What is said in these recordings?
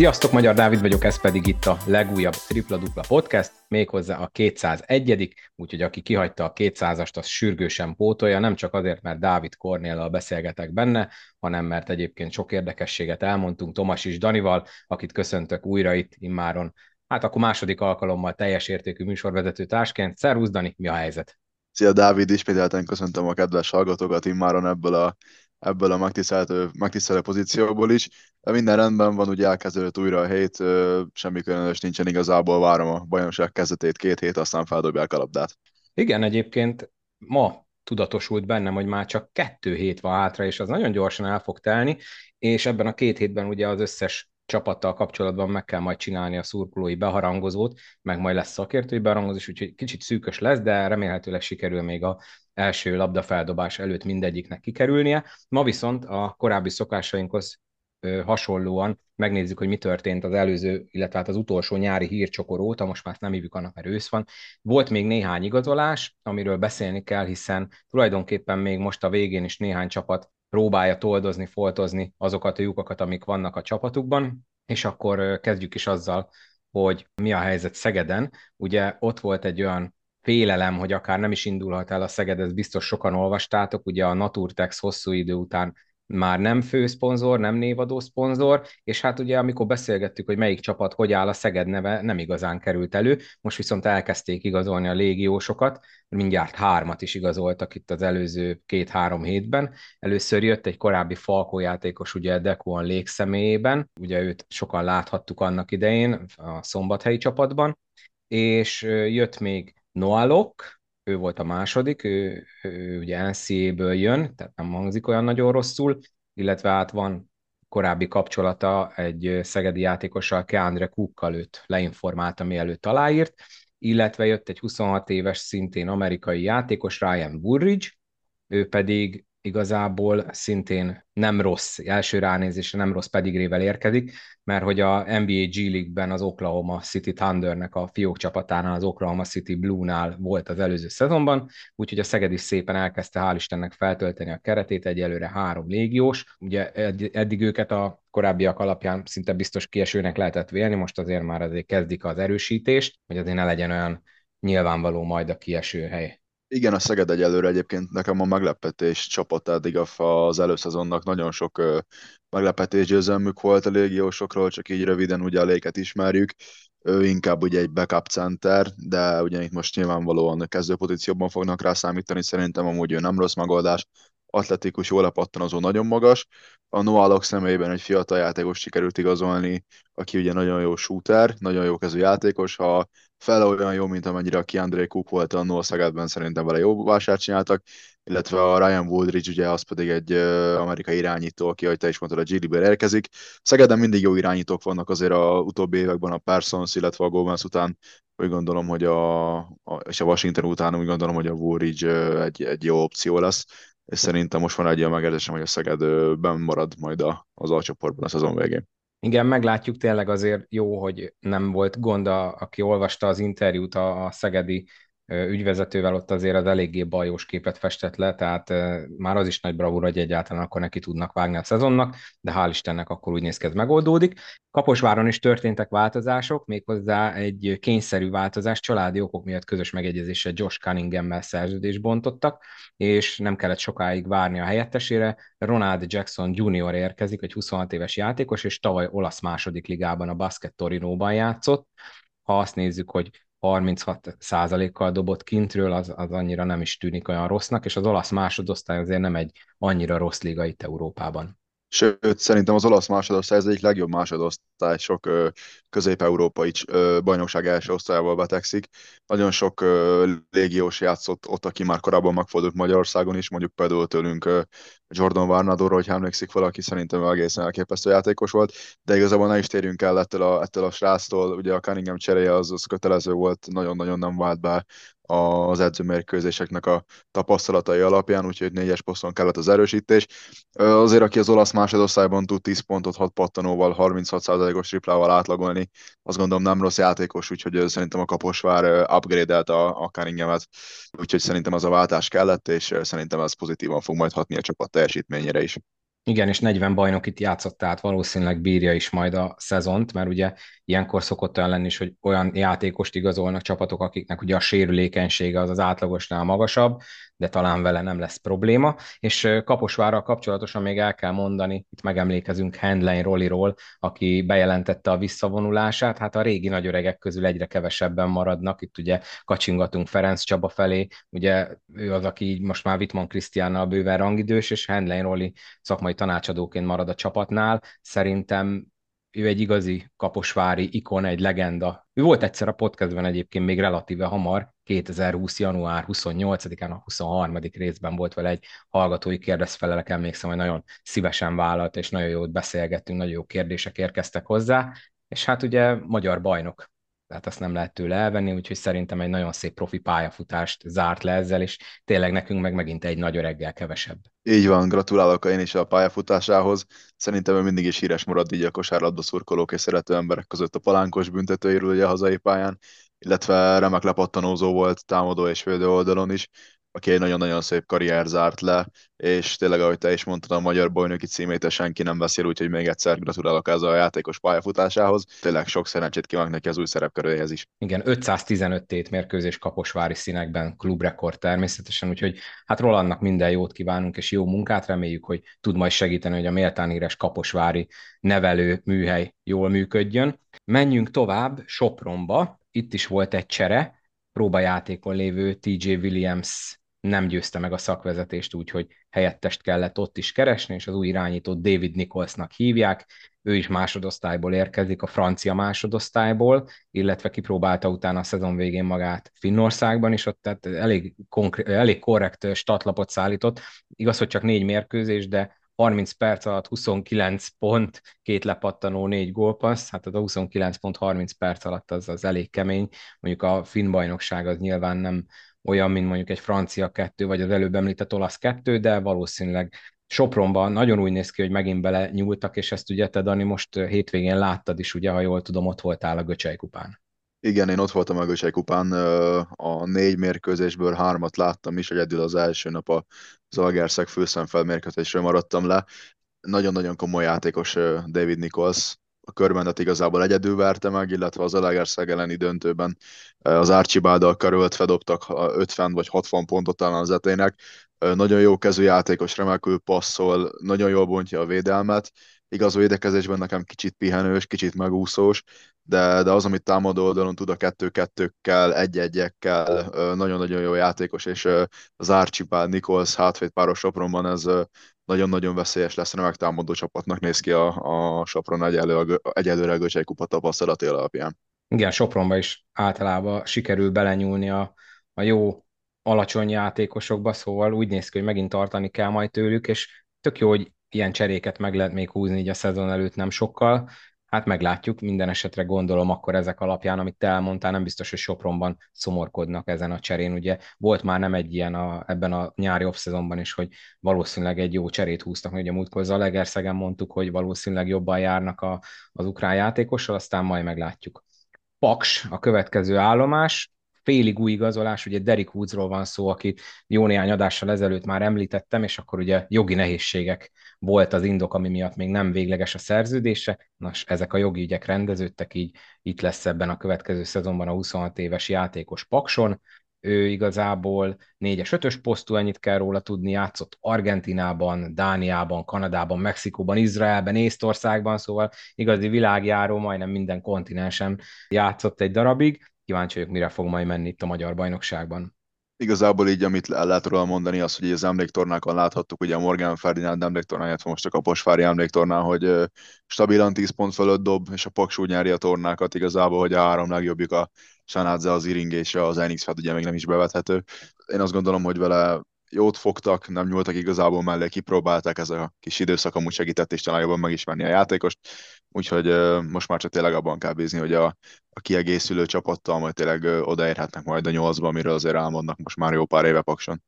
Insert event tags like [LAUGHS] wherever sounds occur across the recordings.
Sziasztok, Magyar Dávid vagyok, ez pedig itt a legújabb Tripla Dupla Podcast, méghozzá a 201 úgyhogy aki kihagyta a 200-ast, az sürgősen pótolja, nem csak azért, mert Dávid Kornéllal beszélgetek benne, hanem mert egyébként sok érdekességet elmondtunk Tomas és Danival, akit köszöntök újra itt immáron. Hát akkor második alkalommal teljes értékű műsorvezető társként. Szervusz Dani, mi a helyzet? Szia Dávid, ismételten köszöntöm a kedves hallgatókat immáron ebből a ebből a megtisztelő, megtisztelő pozícióból is. De minden rendben van, ugye elkezdődött újra a hét, semmi különös nincsen igazából, várom a bajnokság kezdetét két hét, aztán feldobják a labdát. Igen, egyébként ma tudatosult bennem, hogy már csak kettő hét van hátra, és az nagyon gyorsan el fog telni, és ebben a két hétben ugye az összes csapattal kapcsolatban meg kell majd csinálni a szurkolói beharangozót, meg majd lesz szakértői beharangozás, úgyhogy kicsit szűkös lesz, de remélhetőleg sikerül még a első labdafeldobás előtt mindegyiknek kikerülnie. Ma viszont a korábbi szokásainkhoz hasonlóan megnézzük, hogy mi történt az előző, illetve hát az utolsó nyári hírcsokor óta, most már nem hívjuk annak, mert ősz van. Volt még néhány igazolás, amiről beszélni kell, hiszen tulajdonképpen még most a végén is néhány csapat próbálja toldozni, foltozni azokat a lyukakat, amik vannak a csapatukban, és akkor kezdjük is azzal, hogy mi a helyzet Szegeden. Ugye ott volt egy olyan félelem, hogy akár nem is indulhat el a Szeged, ezt biztos sokan olvastátok, ugye a Naturtex hosszú idő után már nem főszponzor, nem névadó szponzor, és hát ugye amikor beszélgettük, hogy melyik csapat hogy áll, a Szeged neve nem igazán került elő, most viszont elkezdték igazolni a légiósokat, mindjárt hármat is igazoltak itt az előző két-három hétben. Először jött egy korábbi Falkó játékos, ugye Dekuan Lék személyében, ugye őt sokan láthattuk annak idején a szombathelyi csapatban, és jött még Noalok, ő volt a második, ő, ő ugye NCA-ből jön, tehát nem hangzik olyan nagyon rosszul, illetve hát van korábbi kapcsolata egy szegedi játékossal, Keandre Cookkal őt leinformálta, mielőtt aláírt, illetve jött egy 26 éves szintén amerikai játékos, Ryan Woolridge, ő pedig igazából szintén nem rossz, első ránézésre nem rossz pedigrével érkezik, mert hogy a NBA G League-ben az Oklahoma City Thundernek a fiók csapatánál, az Oklahoma City Blue-nál volt az előző szezonban, úgyhogy a Szeged is szépen elkezdte hál' Istennek feltölteni a keretét, egyelőre három légiós, ugye eddig őket a korábbiak alapján szinte biztos kiesőnek lehetett vélni, most azért már azért kezdik az erősítést, hogy azért ne legyen olyan nyilvánvaló majd a kieső hely. Igen, a Szeged egyelőre egyébként nekem a meglepetés csapat eddig az előszezonnak nagyon sok meglepetés győzelmük volt a légiósokról, csak így röviden ugye a léket ismerjük. Ő inkább ugye egy backup center, de ugye itt most nyilvánvalóan kezdő pozícióban fognak rá számítani, szerintem amúgy ő nem rossz megoldás, atletikus, jól lepattanozó, nagyon magas. A Noah személyében egy fiatal játékos sikerült igazolni, aki ugye nagyon jó shooter, nagyon jó kezű játékos, ha fel olyan jó, mint amennyire a André Cook volt a Noah Szegedben, szerintem vele jó vásárt csináltak, illetve a Ryan Woodridge, ugye az pedig egy amerikai irányító, aki, ahogy te is mondtad, a g érkezik. Szegeden mindig jó irányítók vannak azért a utóbbi években a Parsons, illetve a Gomez után, úgy gondolom, hogy a, a, és a Washington után úgy gondolom, hogy a Woodridge egy, egy jó opció lesz és szerintem most van egy olyan megérzésem, hogy a Szeged benn marad majd az alcsoportban a szezon végén. Igen, meglátjuk, tényleg azért jó, hogy nem volt gond, a, aki olvasta az interjút a, a szegedi ügyvezetővel ott azért az eléggé bajós képet festett le, tehát már az is nagy bravúr, hogy egyáltalán akkor neki tudnak vágni a szezonnak, de hál' Istennek akkor úgy néz ki, ez megoldódik. Kaposváron is történtek változások, méghozzá egy kényszerű változás, családi okok miatt közös megegyezéssel Josh Cunningham-mel szerződést bontottak, és nem kellett sokáig várni a helyettesére. Ronald Jackson Jr. érkezik, egy 26 éves játékos, és tavaly olasz második ligában a Basket Torinóban játszott. Ha azt nézzük, hogy 36 százalékkal dobott kintről, az, az annyira nem is tűnik olyan rossznak, és az olasz másodosztály azért nem egy annyira rossz liga itt Európában. Sőt, szerintem az olasz másodosztály az egyik legjobb másodosztály, sok közép-európai bajnokság első osztályával betegszik. Nagyon sok légiós játszott ott, aki már korábban megfordult Magyarországon is, mondjuk például tőlünk Jordan Varnador, hogy emlékszik valaki, szerintem egészen elképesztő játékos volt, de igazából ne is térjünk el ettől a, ettől a sráctól, ugye a Cunningham cseréje az, az kötelező volt, nagyon-nagyon nem vált be az edzőmérkőzéseknek a tapasztalatai alapján, úgyhogy négyes poszton kellett az erősítés. Azért, aki az olasz másodosztályban tud 10 pontot 6 pattanóval, 36%-os triplával átlagolni, azt gondolom nem rossz játékos, úgyhogy szerintem a Kaposvár upgrade-elt a, a Cunninghamet, úgyhogy szerintem az a váltás kellett, és szerintem ez pozitívan fog majd hatni a csapat teljesítményére is. Igen, és 40 bajnokit játszott, tehát valószínűleg bírja is majd a szezont, mert ugye ilyenkor szokott olyan lenni is, hogy olyan játékost igazolnak csapatok, akiknek ugye a sérülékenysége az az átlagosnál magasabb, de talán vele nem lesz probléma. És Kaposvárral kapcsolatosan még el kell mondani, itt megemlékezünk Handlein Rolliról, aki bejelentette a visszavonulását, hát a régi nagyöregek közül egyre kevesebben maradnak, itt ugye kacsingatunk Ferenc Csaba felé, ugye ő az, aki most már Wittmann Krisztiánnal bőven rangidős, és Handlein Rolli szakmai tanácsadóként marad a csapatnál. Szerintem ő egy igazi kaposvári ikon, egy legenda. Ő volt egyszer a podcastben egyébként még relatíve hamar, 2020. január 28-án, a 23. részben volt vele egy hallgatói kérdezfelelek, emlékszem, hogy nagyon szívesen vállalt, és nagyon jót beszélgettünk, nagyon jó kérdések érkeztek hozzá, és hát ugye magyar bajnok, tehát azt nem lehet tőle elvenni, úgyhogy szerintem egy nagyon szép profi pályafutást zárt le ezzel, és tényleg nekünk meg megint egy nagy öreggel kevesebb. Így van, gratulálok én is a pályafutásához. Szerintem ő mindig is híres marad így a kosárlabda szurkolók és szerető emberek között a palánkos büntetőiről ugye a hazai pályán, illetve remek lepattanózó volt támadó és védő oldalon is, aki egy nagyon-nagyon szép karrier zárt le, és tényleg, ahogy te is mondtad, a magyar bajnoki címét senki nem beszél, úgyhogy még egyszer gratulálok ez a játékos pályafutásához. Tényleg sok szerencsét kívánok neki az új szerepköréhez is. Igen, 515 tét mérkőzés kaposvári színekben, klubrekord természetesen, úgyhogy hát Rolandnak minden jót kívánunk, és jó munkát reméljük, hogy tud majd segíteni, hogy a méltán éres kaposvári nevelő műhely jól működjön. Menjünk tovább Sopronba, itt is volt egy csere, próbajátékon lévő TJ Williams nem győzte meg a szakvezetést, úgyhogy helyettest kellett ott is keresni, és az új irányítót David Nicholsnak hívják, ő is másodosztályból érkezik, a francia másodosztályból, illetve kipróbálta utána a szezon végén magát Finnországban is, ott tehát elég, konkrét, elég korrekt statlapot szállított. Igaz, hogy csak négy mérkőzés, de 30 perc alatt 29 pont, két lepattanó, négy gólpassz, hát az a 29 pont 30 perc alatt az, az elég kemény. Mondjuk a finn bajnokság az nyilván nem olyan, mint mondjuk egy francia kettő, vagy az előbb említett olasz kettő, de valószínűleg Sopronban nagyon úgy néz ki, hogy megint bele nyúltak, és ezt ugye te, Dani, most hétvégén láttad is, ugye, ha jól tudom, ott voltál a Göcsej kupán. Igen, én ott voltam a Göcsej kupán, a négy mérkőzésből hármat láttam is, egyedül az első nap a Zalgerszeg főszemfelmérkőzésről maradtam le. Nagyon-nagyon komoly játékos David Nichols, a körbendet igazából egyedül verte meg, illetve az Zalaegerszeg elleni döntőben az Archibald-dal karöltve dobtak 50 vagy 60 pontot talán az etének. Nagyon jó kezű játékos, remekül passzol, nagyon jól bontja a védelmet, igaz védekezésben nekem kicsit pihenős, kicsit megúszós, de, de az, amit támadó oldalon tud a kettő-kettőkkel, egy-egyekkel, nagyon-nagyon jó játékos, és az Archibald Nichols hátvéd páros Sopronban ez nagyon-nagyon veszélyes lesz, remek támadó csapatnak néz ki a, a Sopron egyelő, egyelőre a Göcsei kupa tapasztalati alapján. Igen, Sopronba is általában sikerül belenyúlni a, a jó alacsony játékosokba, szóval úgy néz ki, hogy megint tartani kell majd tőlük, és tök jó, hogy ilyen cseréket meg lehet még húzni így a szezon előtt nem sokkal. Hát meglátjuk, minden esetre gondolom akkor ezek alapján, amit te elmondtál, nem biztos, hogy Sopronban szomorkodnak ezen a cserén. Ugye volt már nem egy ilyen a, ebben a nyári off-szezonban is, hogy valószínűleg egy jó cserét húztak, ugye múltkor Zalegerszegen mondtuk, hogy valószínűleg jobban járnak a, az ukrán játékossal, aztán majd meglátjuk. Paks a következő állomás, félig új igazolás, ugye Derek Woodsról van szó, akit jó néhány adással ezelőtt már említettem, és akkor ugye jogi nehézségek volt az indok, ami miatt még nem végleges a szerződése. Nos, ezek a jogi ügyek rendeződtek, így itt lesz ebben a következő szezonban a 26 éves játékos Pakson. Ő igazából 4-es, 5-ös posztú, ennyit kell róla tudni, játszott Argentinában, Dániában, Kanadában, Mexikóban, Izraelben, Észtországban, szóval igazi világjáró, majdnem minden kontinensen játszott egy darabig kíváncsi vagyok, mire fog majd menni itt a magyar bajnokságban. Igazából így, amit lehet róla mondani, az, hogy az emléktornákon láthattuk, ugye a Morgan Ferdinand emléktornáját, most a Kaposvári emléktornán, hogy stabilan 10 pont fölött dob, és a Paksú nyeri a tornákat igazából, hogy a három legjobbjuk a Sanadze, az Iring és az Enix, hát ugye még nem is bevethető. Én azt gondolom, hogy vele jót fogtak, nem nyúltak igazából mellé, kipróbálták, ez a kis időszak amúgy segített, és talán jobban megismerni a játékost, úgyhogy most már csak tényleg abban kell bízni, hogy a, a kiegészülő csapattal majd tényleg odaérhetnek majd a nyolcba, amiről azért álmodnak most már jó pár éve pakson.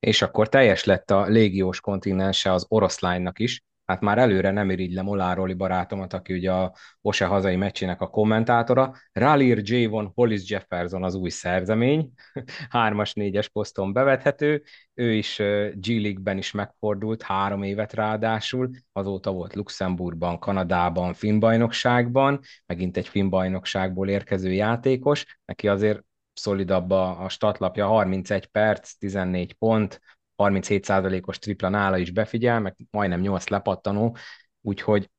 És akkor teljes lett a légiós kontinense az oroszlánynak is, hát már előre nem irigylem Olároli barátomat, aki ugye a Ose hazai meccsének a kommentátora. Rallir Javon Hollis Jefferson az új szerzemény, [LAUGHS] hármas, négyes poszton bevethető, ő is G League-ben is megfordult, három évet ráadásul, azóta volt Luxemburgban, Kanadában, Finnbajnokságban, megint egy Finnbajnokságból érkező játékos, neki azért szolidabb a, a statlapja, 31 perc, 14 pont, 37%-os tripla nála is befigyel, meg majdnem 8 lepattanó, úgyhogy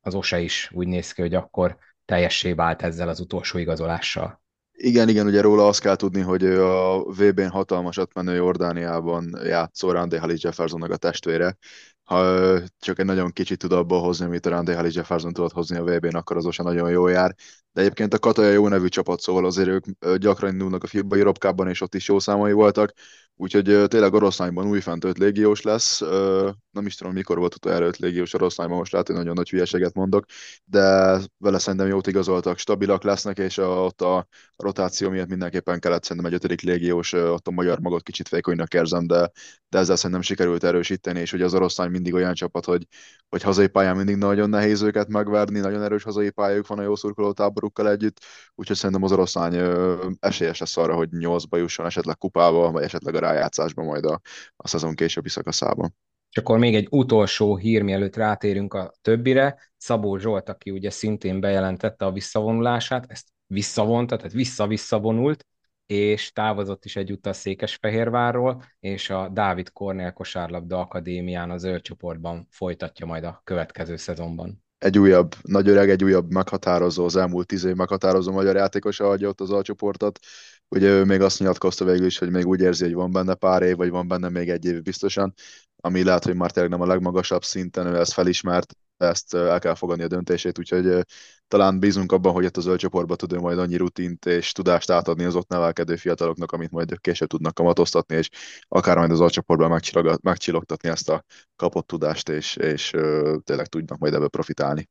az OSE is úgy néz ki, hogy akkor teljessé vált ezzel az utolsó igazolással. Igen, igen, ugye róla azt kell tudni, hogy a VB-n hatalmasat menő Jordániában játszó Randy Hallis Jeffersonnak a testvére, ha csak egy nagyon kicsit tud abból hozni, amit a Randy Hallis Jefferson tudott hozni a VB-n, akkor az sem nagyon jól jár. De egyébként a Kataja jó nevű csapat, szóval azért ők gyakran indulnak a FIBA Europkában, és ott is jó számai voltak. Úgyhogy tényleg oroszlányban újfent öt légiós lesz. Nem is tudom, mikor volt utoljára öt légiós oroszlányban, most lehet, hogy nagyon nagy hülyeséget mondok, de vele szerintem jót igazoltak, stabilak lesznek, és a, ott a rotáció miatt mindenképpen kellett szerintem egy ötödik légiós, ott a magyar magot kicsit vékonynak érzem, de, de ezzel szerintem sikerült erősíteni, és hogy az oroszlány mindig olyan csapat, hogy, hogy hazai pályán mindig nagyon nehéz őket megverni, nagyon erős hazai pályájuk van a jó szurkoló táborukkal együtt, úgyhogy szerintem az oroszlány esélyes lesz arra, hogy nyolcba jusson esetleg kupába, vagy esetleg a rájátszásba majd a, a szezon későbbi szakaszában. És akkor még egy utolsó hír, mielőtt rátérünk a többire. Szabó Zsolt, aki ugye szintén bejelentette a visszavonulását, ezt visszavonta, tehát vissza-visszavonult, és távozott is egyúttal Székesfehérvárról, és a Dávid Kornél kosárlabda akadémián az zöld csoportban folytatja majd a következő szezonban. Egy újabb, nagy öreg, egy újabb meghatározó, az elmúlt tíz év meghatározó magyar játékos adja ott az alcsoportot. Ugye ő még azt nyilatkozta végül is, hogy még úgy érzi, hogy van benne pár év, vagy van benne még egy év biztosan, ami lehet, hogy már tényleg nem a legmagasabb szinten, ő ezt felismert, ezt el kell fogadni a döntését, úgyhogy talán bízunk abban, hogy itt az ölcsoportba tud majd annyi rutint és tudást átadni az ott nevelkedő fiataloknak, amit majd később tudnak kamatoztatni, és akár majd az alcsoportban megcsillogtatni ezt a kapott tudást, és, és tényleg tudnak majd ebből profitálni.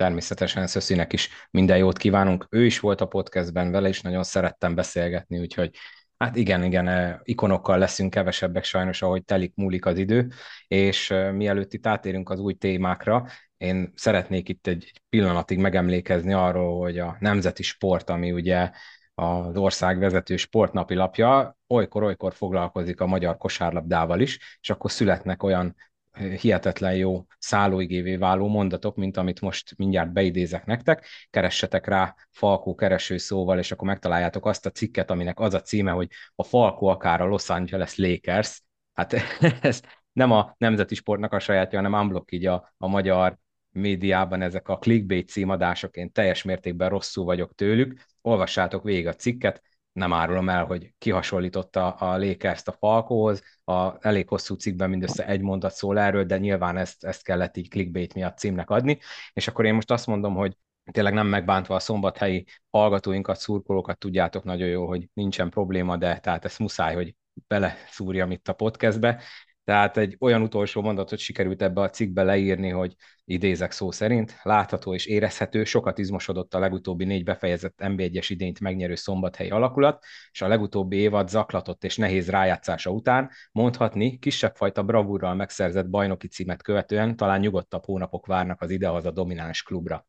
Természetesen Szöszinek is minden jót kívánunk. Ő is volt a podcastben, vele is nagyon szerettem beszélgetni, úgyhogy Hát igen, igen, ikonokkal leszünk kevesebbek sajnos, ahogy telik, múlik az idő, és mielőtt itt átérünk az új témákra, én szeretnék itt egy pillanatig megemlékezni arról, hogy a nemzeti sport, ami ugye az ország vezető sportnapi lapja, olykor-olykor foglalkozik a magyar kosárlabdával is, és akkor születnek olyan hihetetlen jó szállóigévé váló mondatok, mint amit most mindjárt beidézek nektek. Keressetek rá Falkó kereső szóval, és akkor megtaláljátok azt a cikket, aminek az a címe, hogy a Falkó akár a Los Angeles Lakers. Hát [LAUGHS] ez nem a nemzeti sportnak a sajátja, hanem unblock így a, a magyar médiában ezek a clickbait címadások, én teljes mértékben rosszul vagyok tőlük. Olvassátok végig a cikket, nem árulom el, hogy kihasonlította a Lakers-t a Falkóhoz, a elég hosszú cikkben mindössze egy mondat szól erről, de nyilván ezt, ezt kellett így clickbait miatt címnek adni, és akkor én most azt mondom, hogy tényleg nem megbántva a szombathelyi hallgatóinkat, szurkolókat, tudjátok nagyon jó, hogy nincsen probléma, de tehát ezt muszáj, hogy beleszúrjam itt a podcastbe. Tehát egy olyan utolsó mondatot sikerült ebbe a cikkbe leírni, hogy idézek szó szerint, látható és érezhető, sokat izmosodott a legutóbbi négy befejezett NB1-es idényt megnyerő szombathelyi alakulat, és a legutóbbi évad zaklatott és nehéz rájátszása után mondhatni, kisebb fajta bravúrral megszerzett bajnoki címet követően talán nyugodtabb hónapok várnak az idehaza domináns klubra.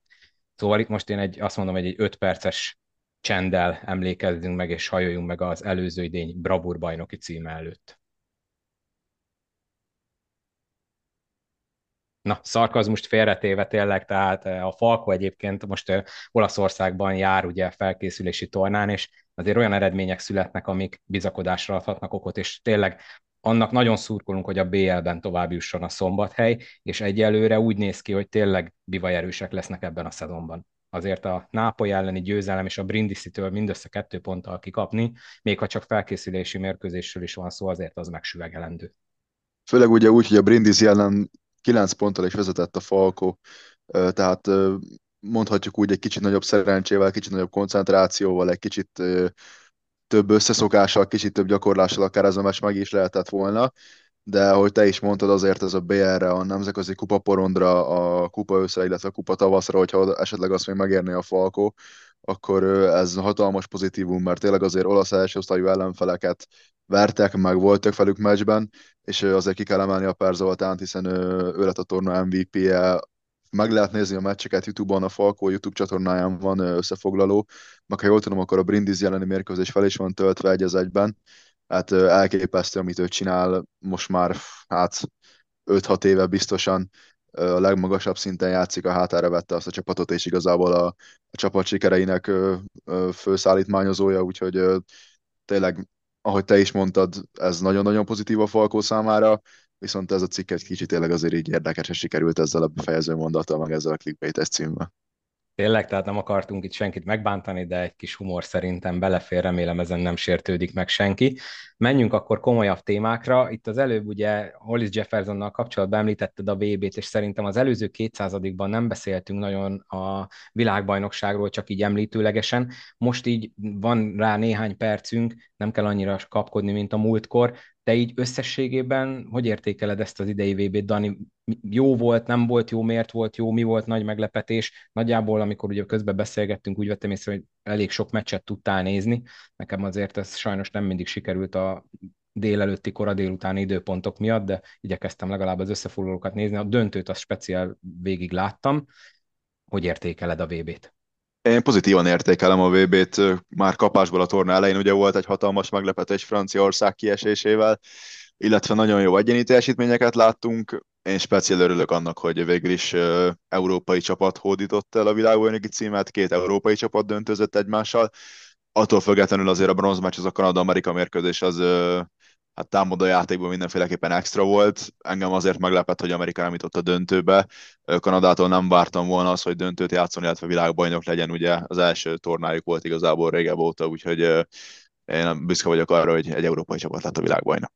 Szóval itt most én egy, azt mondom, hogy egy 5 perces csenddel emlékezzünk meg, és hajoljunk meg az előző idény bravúr bajnoki címe előtt. Na, szarkazmust félretéve tényleg, tehát eh, a Falko egyébként most eh, Olaszországban jár ugye felkészülési tornán, és azért olyan eredmények születnek, amik bizakodásra adhatnak okot, és tényleg annak nagyon szurkolunk, hogy a BL-ben tovább jusson a szombathely, és egyelőre úgy néz ki, hogy tényleg bivajerősek lesznek ebben a szezonban. Azért a Nápoly elleni győzelem és a Brindisi-től mindössze kettő ponttal kikapni, még ha csak felkészülési mérkőzésről is van szó, azért az megsüvegelendő. Főleg ugye úgy, hogy a Brindisi ellen 9 ponttal is vezetett a Falko, tehát mondhatjuk úgy egy kicsit nagyobb szerencsével, kicsit nagyobb koncentrációval, egy kicsit több összeszokással, kicsit több gyakorlással akár ez a mes meg is lehetett volna, de ahogy te is mondtad, azért ez a BR-re, a nemzetközi kupaporondra, a kupa őszre, illetve a kupa tavaszra, hogyha esetleg azt még megérné a Falkó, akkor ez hatalmas pozitívum, mert tényleg azért olasz első osztályú ellenfeleket vertek, meg voltak velük meccsben, és azért ki kell emelni a Per Zoltánt, hiszen ő lett a torna MVP-je, meg lehet nézni a meccseket YouTube-on, a Falco YouTube csatornáján van összefoglaló, meg ha jól tudom, akkor a Brindis jeleni mérkőzés fel is van töltve egy az egyben, hát elképesztő, amit ő csinál, most már hát 5-6 éve biztosan a legmagasabb szinten játszik, a hátára vette azt a csapatot, és igazából a, a csapat sikereinek főszállítmányozója, úgyhogy tényleg, ahogy te is mondtad, ez nagyon-nagyon pozitív a Falkó számára, viszont ez a cikk egy kicsit tényleg azért így érdekesen sikerült ezzel a befejező mondattal, meg ezzel a clickbait címmel. Tényleg, tehát nem akartunk itt senkit megbántani, de egy kis humor szerintem belefér, remélem ezen nem sértődik meg senki. Menjünk akkor komolyabb témákra. Itt az előbb ugye Hollis Jeffersonnal kapcsolatban említetted a VB-t, és szerintem az előző 200 nem beszéltünk nagyon a világbajnokságról, csak így említőlegesen. Most így van rá néhány percünk, nem kell annyira kapkodni, mint a múltkor. Te így összességében hogy értékeled ezt az idei VB-t, Dani? Jó volt, nem volt jó, miért volt jó, mi volt nagy meglepetés? Nagyjából, amikor ugye közben beszélgettünk, úgy vettem észre, hogy elég sok meccset tudtál nézni. Nekem azért ez sajnos nem mindig sikerült a délelőtti, kora délutáni időpontok miatt, de igyekeztem legalább az összefoglalókat nézni. A döntőt azt speciál végig láttam. Hogy értékeled a VB-t? Én pozitívan értékelem a VB-t, már kapásból a torna elején ugye volt egy hatalmas meglepetés Franciaország kiesésével, illetve nagyon jó egyéni teljesítményeket láttunk. Én speciál örülök annak, hogy végül is európai csapat hódított el a világbajnoki címet, két európai csapat döntözött egymással. Attól függetlenül azért a bronzmeccs, az a Kanada-Amerika mérkőzés az hát támadó játékban mindenféleképpen extra volt. Engem azért meglepett, hogy Amerika nem jutott a döntőbe. Kanadától nem vártam volna az, hogy döntőt játszon, illetve világbajnok legyen, ugye az első tornájuk volt igazából régebb óta, úgyhogy én büszke vagyok arra, hogy egy európai csapat lett a világbajnok.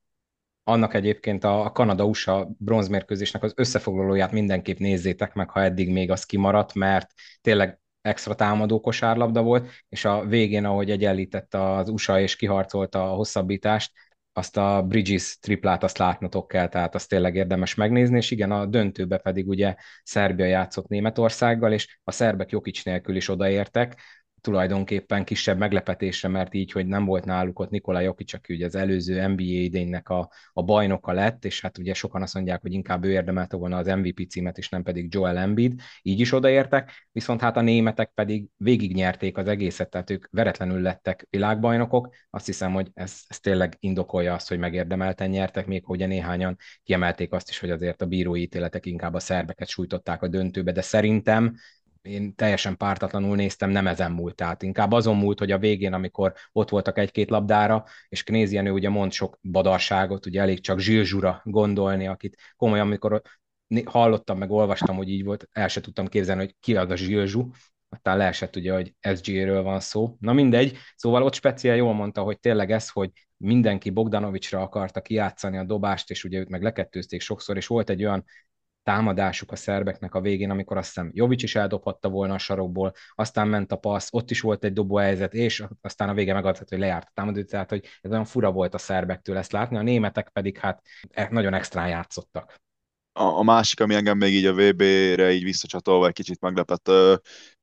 Annak egyébként a Kanada-USA bronzmérkőzésnek az összefoglalóját mindenképp nézzétek meg, ha eddig még az kimaradt, mert tényleg extra támadó kosárlabda volt, és a végén, ahogy egyenlítette az USA és kiharcolta a hosszabbítást, azt a Bridges triplát azt látnotok kell, tehát azt tényleg érdemes megnézni, és igen, a döntőbe pedig ugye Szerbia játszott Németországgal, és a szerbek Jokic nélkül is odaértek, tulajdonképpen kisebb meglepetésre, mert így, hogy nem volt náluk ott Nikola Jokic, aki ugye az előző NBA idénynek a, a bajnoka lett, és hát ugye sokan azt mondják, hogy inkább ő érdemelte volna az MVP címet, és nem pedig Joel Embiid, így is odaértek, viszont hát a németek pedig végignyerték az egészet, tehát ők veretlenül lettek világbajnokok, azt hiszem, hogy ez, ez tényleg indokolja azt, hogy megérdemelten nyertek, még ugye néhányan kiemelték azt is, hogy azért a bírói ítéletek inkább a szerbeket sújtották a döntőbe, de szerintem én teljesen pártatlanul néztem, nem ezen múlt. Tehát inkább azon múlt, hogy a végén, amikor ott voltak egy-két labdára, és Knézi Jenő ugye mond sok badarságot, ugye elég csak Zsilzsura gondolni, akit komolyan, amikor hallottam, meg olvastam, hogy így volt, el se tudtam képzelni, hogy ki az a Zsilzsú, aztán leesett ugye, hogy SG-ről van szó. Na mindegy, szóval ott speciál jól mondta, hogy tényleg ez, hogy mindenki Bogdanovicsra akarta kijátszani a dobást, és ugye őt meg lekettőzték sokszor, és volt egy olyan támadásuk a szerbeknek a végén, amikor azt hiszem Jovic is eldobhatta volna a sarokból, aztán ment a passz, ott is volt egy dobóhelyzet, és aztán a vége megadhat, hogy lejárt a támadó, tehát hogy ez olyan fura volt a szerbektől ezt látni, a németek pedig hát e- nagyon extrán játszottak. A, a másik, ami engem még így a VB-re így visszacsatolva egy kicsit meglepett,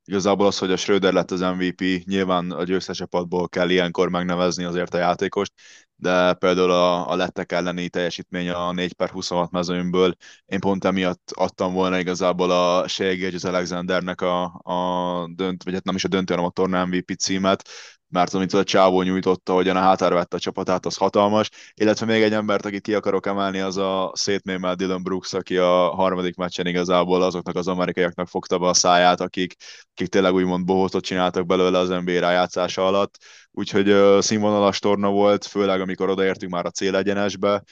Igazából az, hogy a Schröder lett az MVP, nyilván a győztes csapatból kell ilyenkor megnevezni azért a játékost, de például a, a lettek elleni teljesítmény a 4 per 26 mezőnyből, én pont emiatt adtam volna igazából a Shea az Alexandernek a, a dönt, vagy hát nem is a döntő, hanem a torna MVP címet, mert amit a Csávó nyújtotta, hogyan a hátára vette a csapatát, az hatalmas, illetve még egy embert, akit ki akarok emelni, az a szétmémelt Dylan Brooks, aki a harmadik meccsen igazából azoknak az amerikaiaknak fogta be a száját, akik, akik tényleg úgymond bohótot csináltak belőle az NBA rájátszása alatt, úgyhogy uh, színvonalas torna volt, főleg amikor odaértünk már a célegyenesbe,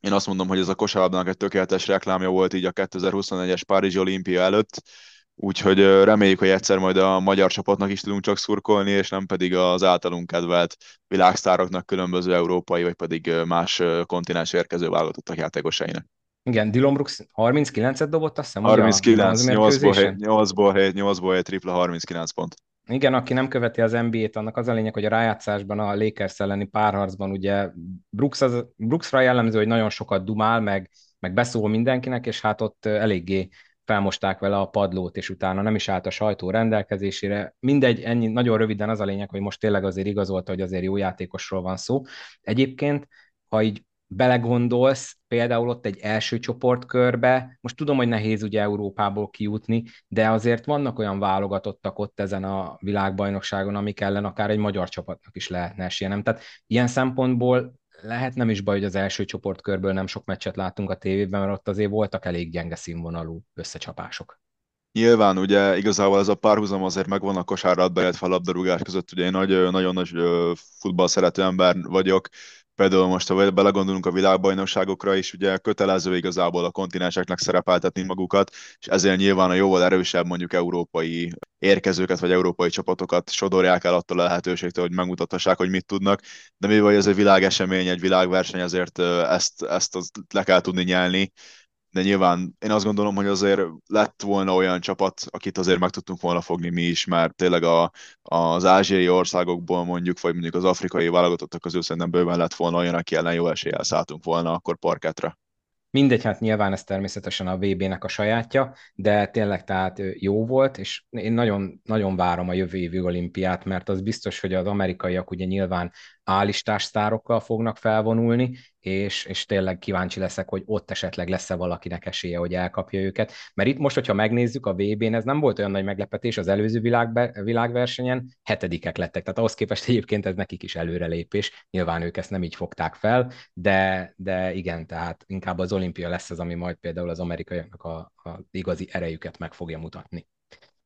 én azt mondom, hogy ez a kosárlabdának egy tökéletes reklámja volt így a 2021-es Párizsi olimpia előtt, úgyhogy reméljük, hogy egyszer majd a magyar csapatnak is tudunk csak szurkolni, és nem pedig az általunk kedvelt világsztároknak, különböző európai, vagy pedig más kontinens érkező válogatottak játékosainak. Igen, Dylan Brooks 39-et dobott, azt hiszem, 39, 8-ból 7, 8-ból 7, 8-ból 7 tripla, 39 pont. Igen, aki nem követi az NBA-t, annak az a lényeg, hogy a rájátszásban, a Lakers elleni párharcban ugye Brooks az, Brooksra jellemző, hogy nagyon sokat dumál, meg, meg beszól mindenkinek, és hát ott eléggé felmosták vele a padlót, és utána nem is állt a sajtó rendelkezésére. Mindegy, ennyi, nagyon röviden az a lényeg, hogy most tényleg azért igazolta, hogy azért jó játékosról van szó. Egyébként, ha így belegondolsz, például ott egy első csoportkörbe, most tudom, hogy nehéz ugye Európából kijutni, de azért vannak olyan válogatottak ott ezen a világbajnokságon, amik ellen akár egy magyar csapatnak is lehetne esélye, nem? Tehát ilyen szempontból lehet nem is baj, hogy az első csoportkörből nem sok meccset láttunk a tévében, mert ott azért voltak elég gyenge színvonalú összecsapások. Nyilván ugye igazából ez a párhuzam azért megvan a kosárlabda, illetve a labdarúgás között, ugye én nagy, nagyon nagy futball szerető ember vagyok, Például most, ha belegondolunk a világbajnokságokra is, ugye kötelező igazából a kontinenseknek szerepeltetni magukat, és ezért nyilván a jóval erősebb mondjuk európai érkezőket vagy európai csapatokat sodorják el attól a lehetőségtől, hogy megmutathassák, hogy mit tudnak, de mivel ez egy világesemény, egy világverseny, ezért ezt, ezt le kell tudni nyelni, de nyilván én azt gondolom, hogy azért lett volna olyan csapat, akit azért meg tudtunk volna fogni mi is, mert tényleg a, az ázsiai országokból mondjuk, vagy mondjuk az afrikai válogatottak közül szerintem bőven lett volna olyan, aki ellen jó eséllyel szálltunk volna akkor parketre. Mindegy, hát nyilván ez természetesen a VB-nek a sajátja, de tényleg tehát jó volt, és én nagyon, nagyon várom a jövő évi olimpiát, mert az biztos, hogy az amerikaiak ugye nyilván állistás sztárokkal fognak felvonulni, és, és tényleg kíváncsi leszek, hogy ott esetleg lesz-e valakinek esélye, hogy elkapja őket. Mert itt most, hogyha megnézzük a VB-n, ez nem volt olyan nagy meglepetés az előző világbe, világversenyen, hetedikek lettek. Tehát ahhoz képest egyébként ez nekik is előrelépés. Nyilván ők ezt nem így fogták fel, de, de igen, tehát inkább az olimpia lesz az, ami majd például az amerikaiaknak a, a igazi erejüket meg fogja mutatni.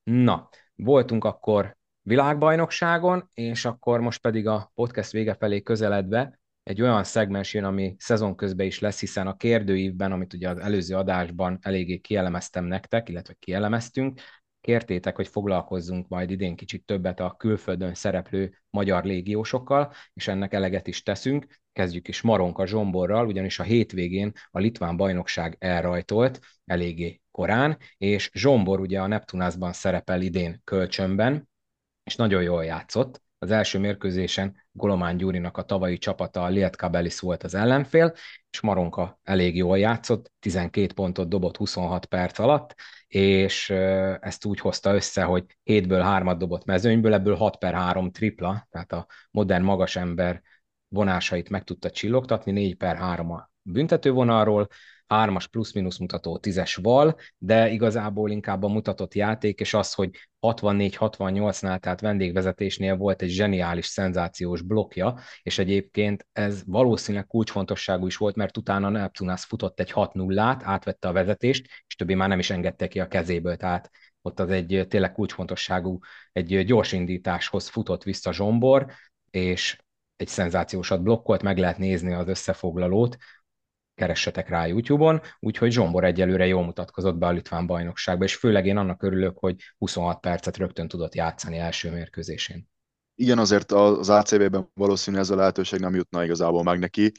Na, voltunk akkor világbajnokságon, és akkor most pedig a podcast vége felé közeledve egy olyan szegmens jön, ami szezon közben is lesz, hiszen a kérdőívben, amit ugye az előző adásban eléggé kielemeztem nektek, illetve kielemeztünk, kértétek, hogy foglalkozzunk majd idén kicsit többet a külföldön szereplő magyar légiósokkal, és ennek eleget is teszünk. Kezdjük is Maronka Zsomborral, ugyanis a hétvégén a litván bajnokság elrajtolt eléggé korán, és Zsombor ugye a Neptunászban szerepel idén kölcsönben, és nagyon jól játszott. Az első mérkőzésen Golomán Gyurinak a tavalyi csapata, a Lietkabelis volt az ellenfél, és Maronka elég jól játszott, 12 pontot dobott 26 perc alatt, és ezt úgy hozta össze, hogy 7-ből 3-at dobott mezőnyből, ebből 6 per 3 tripla, tehát a modern magas ember vonásait meg tudta csillogtatni, 4 per 3 a büntetővonalról, hármas plusz-minusz mutató tízes val, de igazából inkább a mutatott játék, és az, hogy 64-68-nál, tehát vendégvezetésnél volt egy zseniális, szenzációs blokja, és egyébként ez valószínűleg kulcsfontosságú is volt, mert utána Neptunász futott egy 6-0-át, átvette a vezetést, és többé már nem is engedte ki a kezéből, tehát ott az egy tényleg kulcsfontosságú, egy gyors indításhoz futott vissza Zsombor, és egy szenzációsat blokkolt, meg lehet nézni az összefoglalót, keressetek rá YouTube-on, úgyhogy Zsombor egyelőre jól mutatkozott be a litván bajnokságba, és főleg én annak örülök, hogy 26 percet rögtön tudott játszani első mérkőzésén. Igen, azért az ACB-ben valószínűleg ez a lehetőség nem jutna igazából meg neki,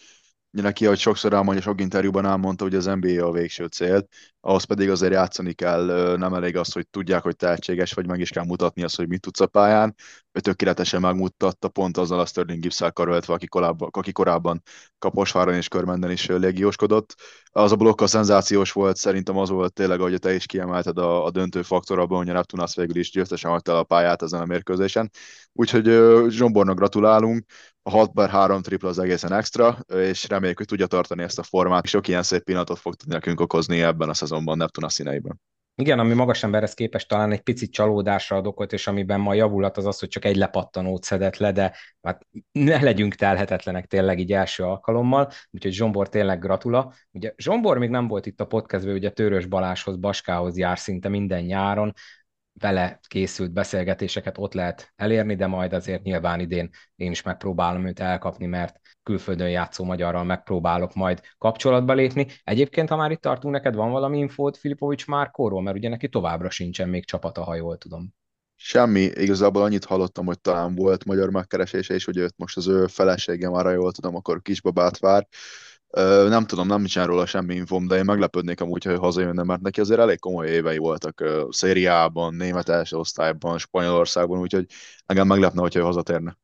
neki, ahogy sokszor elmondja, sok interjúban elmondta, hogy az NBA a végső cél, ahhoz pedig azért játszani kell, nem elég az, hogy tudják, hogy tehetséges vagy, meg is kell mutatni azt, hogy mit tudsz a pályán. Ő tökéletesen megmutatta pont azzal a Sterling Gibbs-szel karöltve, aki korábban, aki korábban Kaposváron és Körmenden is légióskodott. Az a blokk a szenzációs volt, szerintem az volt tényleg, ahogy te is kiemelted a, a döntő faktor abban, hogy a Neptunász végül is győztesen hagyta a pályát ezen a mérkőzésen. Úgyhogy Zsombornak gratulálunk, a 6 per 3 tripla az egészen extra, és reméljük, hogy tudja tartani ezt a formát. Sok ilyen szép pillanatot fog tudni nekünk okozni ebben a szezonban Neptuna színeiben. Igen, ami magas emberhez képest talán egy picit csalódásra ad okot, és amiben ma javulat az az, hogy csak egy lepattanót szedett le, de hát ne legyünk telhetetlenek tényleg így első alkalommal, úgyhogy Zsombor tényleg gratula. Ugye Zsombor még nem volt itt a podcastben, ugye Törös Baláshoz, Baskához jár szinte minden nyáron, vele készült beszélgetéseket ott lehet elérni, de majd azért nyilván idén én is megpróbálom őt elkapni, mert külföldön játszó magyarral megpróbálok majd kapcsolatba lépni. Egyébként, ha már itt tartunk, neked van valami infót Filipovics Márkóról, mert ugye neki továbbra sincsen még csapata, ha jól tudom. Semmi, igazából annyit hallottam, hogy talán volt magyar megkeresése, és hogy őt most az ő felesége már, jól tudom, akkor kisbabát vár. Nem tudom, nem nincsen róla semmi infom, de én meglepődnék amúgy, hogy hazajönne, mert neki azért elég komoly évei voltak szériában, német első osztályban, Spanyolországban, úgyhogy engem meglepne, hogyha ő hazatérne.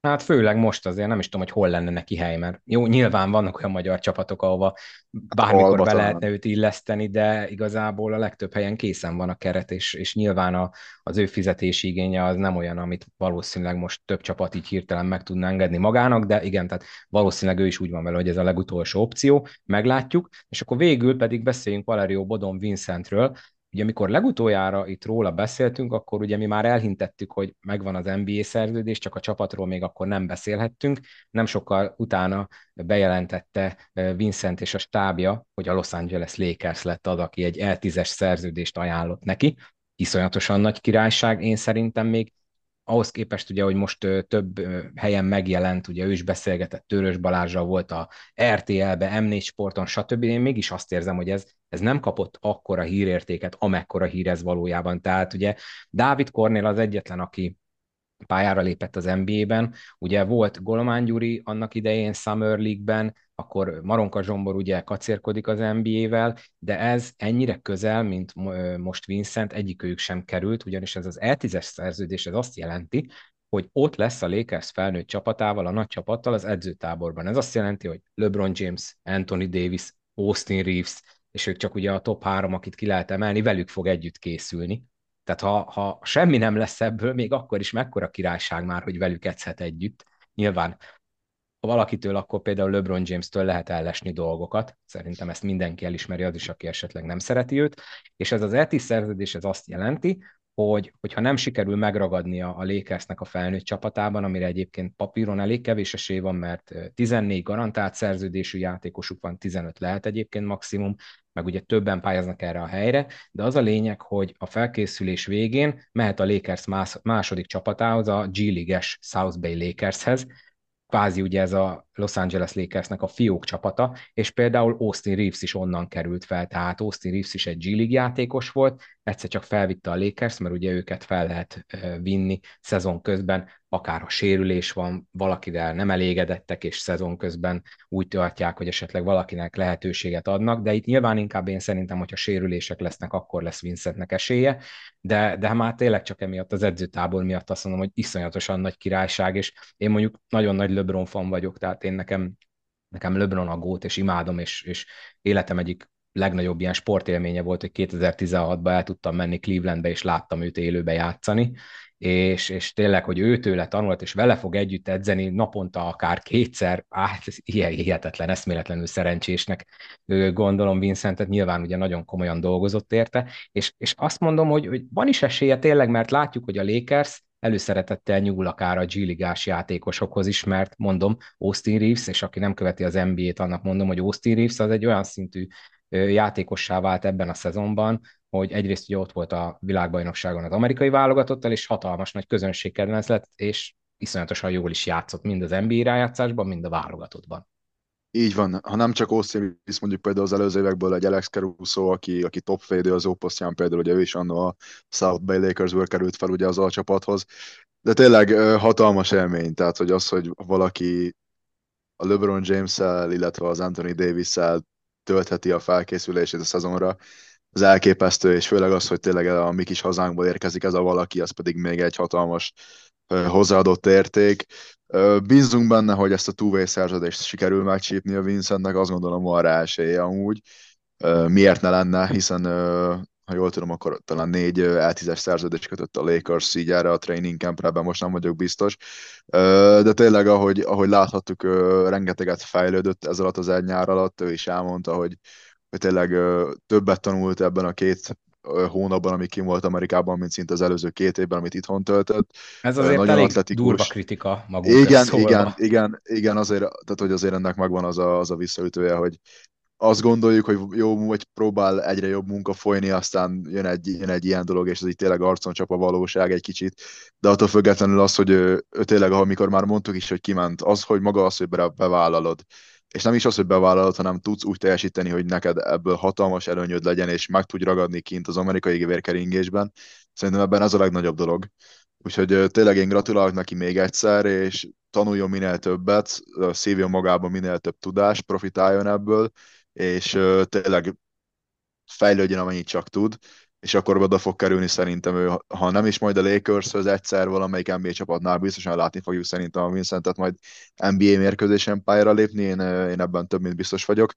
Hát főleg most azért nem is tudom, hogy hol lenne neki hely, mert jó, nyilván vannak olyan magyar csapatok, ahova bármikor be lehetne őt illeszteni, de igazából a legtöbb helyen készen van a keret, és, és nyilván a, az ő fizetési igénye az nem olyan, amit valószínűleg most több csapat így hirtelen meg tudná engedni magának, de igen, tehát valószínűleg ő is úgy van vele, hogy ez a legutolsó opció, meglátjuk, és akkor végül pedig beszéljünk Valerio Bodon Vincentről, Ugye amikor legutoljára itt róla beszéltünk, akkor ugye mi már elhintettük, hogy megvan az NBA szerződés, csak a csapatról még akkor nem beszélhettünk. Nem sokkal utána bejelentette eh, Vincent és a stábja, hogy a Los Angeles Lakers lett az, aki egy L10-es szerződést ajánlott neki. Iszonyatosan nagy királyság, én szerintem még ahhoz képest ugye, hogy most több helyen megjelent, ugye ő is beszélgetett Törös Balázsral, volt a RTL-be, M4 Sporton, stb. Én mégis azt érzem, hogy ez, ez nem kapott akkora hírértéket, amekkora hír ez valójában. Tehát ugye Dávid Kornél az egyetlen, aki pályára lépett az NBA-ben. Ugye volt Golomán Gyuri annak idején Summer League-ben, akkor Maronka Zsombor ugye kacérkodik az NBA-vel, de ez ennyire közel, mint most Vincent, egyikőjük sem került, ugyanis ez az E10-es szerződés, ez azt jelenti, hogy ott lesz a Lakers felnőtt csapatával, a nagy csapattal az edzőtáborban. Ez azt jelenti, hogy LeBron James, Anthony Davis, Austin Reeves, és ők csak ugye a top három, akit ki lehet emelni, velük fog együtt készülni. Tehát ha, ha semmi nem lesz ebből, még akkor is mekkora királyság már, hogy velük edzhet együtt. Nyilván valakitől, akkor például LeBron James-től lehet ellesni dolgokat. Szerintem ezt mindenki elismeri, az is, aki esetleg nem szereti őt. És ez az ETI szerződés ez azt jelenti, hogy, hogyha nem sikerül megragadnia a Lakersnek a felnőtt csapatában, amire egyébként papíron elég kevés esély van, mert 14 garantált szerződésű játékosuk van, 15 lehet egyébként maximum, meg ugye többen pályáznak erre a helyre, de az a lényeg, hogy a felkészülés végén mehet a Lakers második csapatához, a G League-es South Bay Lakershez, kvázi ugye ez a Los Angeles Lakersnek a fiók csapata, és például Austin Reeves is onnan került fel, tehát Austin Reeves is egy G League játékos volt, egyszer csak felvitte a Lakers, mert ugye őket fel lehet vinni szezon közben, akár a sérülés van, valakivel nem elégedettek, és szezon közben úgy tartják, hogy esetleg valakinek lehetőséget adnak, de itt nyilván inkább én szerintem, hogyha sérülések lesznek, akkor lesz Vincentnek esélye, de, de már tényleg csak emiatt az edzőtábor miatt azt mondom, hogy iszonyatosan nagy királyság, és én mondjuk nagyon nagy LeBron fan vagyok, tehát én nekem, nekem LeBron a gót, és imádom, és, és életem egyik legnagyobb ilyen sportélménye volt, hogy 2016-ban el tudtam menni Clevelandbe, és láttam őt élőbe játszani, és, és tényleg, hogy őtőle tanult, és vele fog együtt edzeni naponta akár kétszer, hát ez ilyen hihetetlen, eszméletlenül szerencsésnek gondolom Vincentet, nyilván ugye nagyon komolyan dolgozott érte, és, és azt mondom, hogy, hogy van is esélye tényleg, mert látjuk, hogy a Lakers előszeretettel nyúl akár a G-ligás játékosokhoz is, mert mondom, Austin Reeves, és aki nem követi az NBA-t, annak mondom, hogy Austin Reeves az egy olyan szintű játékossá vált ebben a szezonban, hogy egyrészt ugye ott volt a világbajnokságon az amerikai válogatottal, és hatalmas nagy közönségkedvenc lett, és iszonyatosan jól is játszott mind az NBA rájátszásban, mind a válogatottban. Így van, ha nem csak Reeves, mondjuk például az előző évekből egy Alex Caruso, aki, aki top védő az óposztján, például ugye ő is annó a South Bay Lakersből került fel ugye az alcsapathoz, de tényleg hatalmas élmény, tehát hogy az, hogy valaki a LeBron James-el, illetve az Anthony Davis-el töltheti a felkészülését a szezonra, az elképesztő, és főleg az, hogy tényleg a mi kis hazánkból érkezik ez a valaki, az pedig még egy hatalmas hozzáadott érték. Bízunk benne, hogy ezt a two szerződést sikerül megcsípni a Vincentnek, azt gondolom van rá esélye amúgy. Miért ne lenne, hiszen ha jól tudom, akkor talán négy L10-es szerződést kötött a Lakers így erre a training campre, ebben most nem vagyok biztos. De tényleg, ahogy, ahogy láthattuk, rengeteget fejlődött ez alatt az egy nyár alatt, ő is elmondta, hogy, hogy tényleg többet tanult ebben a két hónapban, ami kim volt Amerikában, mint szinte az előző két évben, amit itthon töltött. Ez azért Nagyon elég atletikus. durva kritika magunk Igen, igen, igen, igen, azért, tehát hogy azért ennek megvan az a, az a visszaütője, hogy azt gondoljuk, hogy jó, hogy próbál egyre jobb munka folyni, aztán jön egy, jön egy ilyen dolog, és ez így tényleg arcon csap a valóság egy kicsit, de attól függetlenül az, hogy ő, ő tényleg, amikor már mondtuk is, hogy kiment, az, hogy maga az, hogy bevállalod, és nem is az, hogy bevállalod, hanem tudsz úgy teljesíteni, hogy neked ebből hatalmas előnyöd legyen, és meg tudj ragadni kint az amerikai vérkeringésben. Szerintem ebben ez a legnagyobb dolog. Úgyhogy tényleg én gratulálok neki még egyszer, és tanuljon minél többet, szívjon magába minél több tudást, profitáljon ebből, és tényleg fejlődjön, amennyit csak tud, és akkor oda fog kerülni szerintem ő, ha nem is majd a lakers az egyszer valamelyik NBA csapatnál biztosan látni fogjuk szerintem a Vincentet majd NBA mérkőzésen pályára lépni, én, én ebben több mint biztos vagyok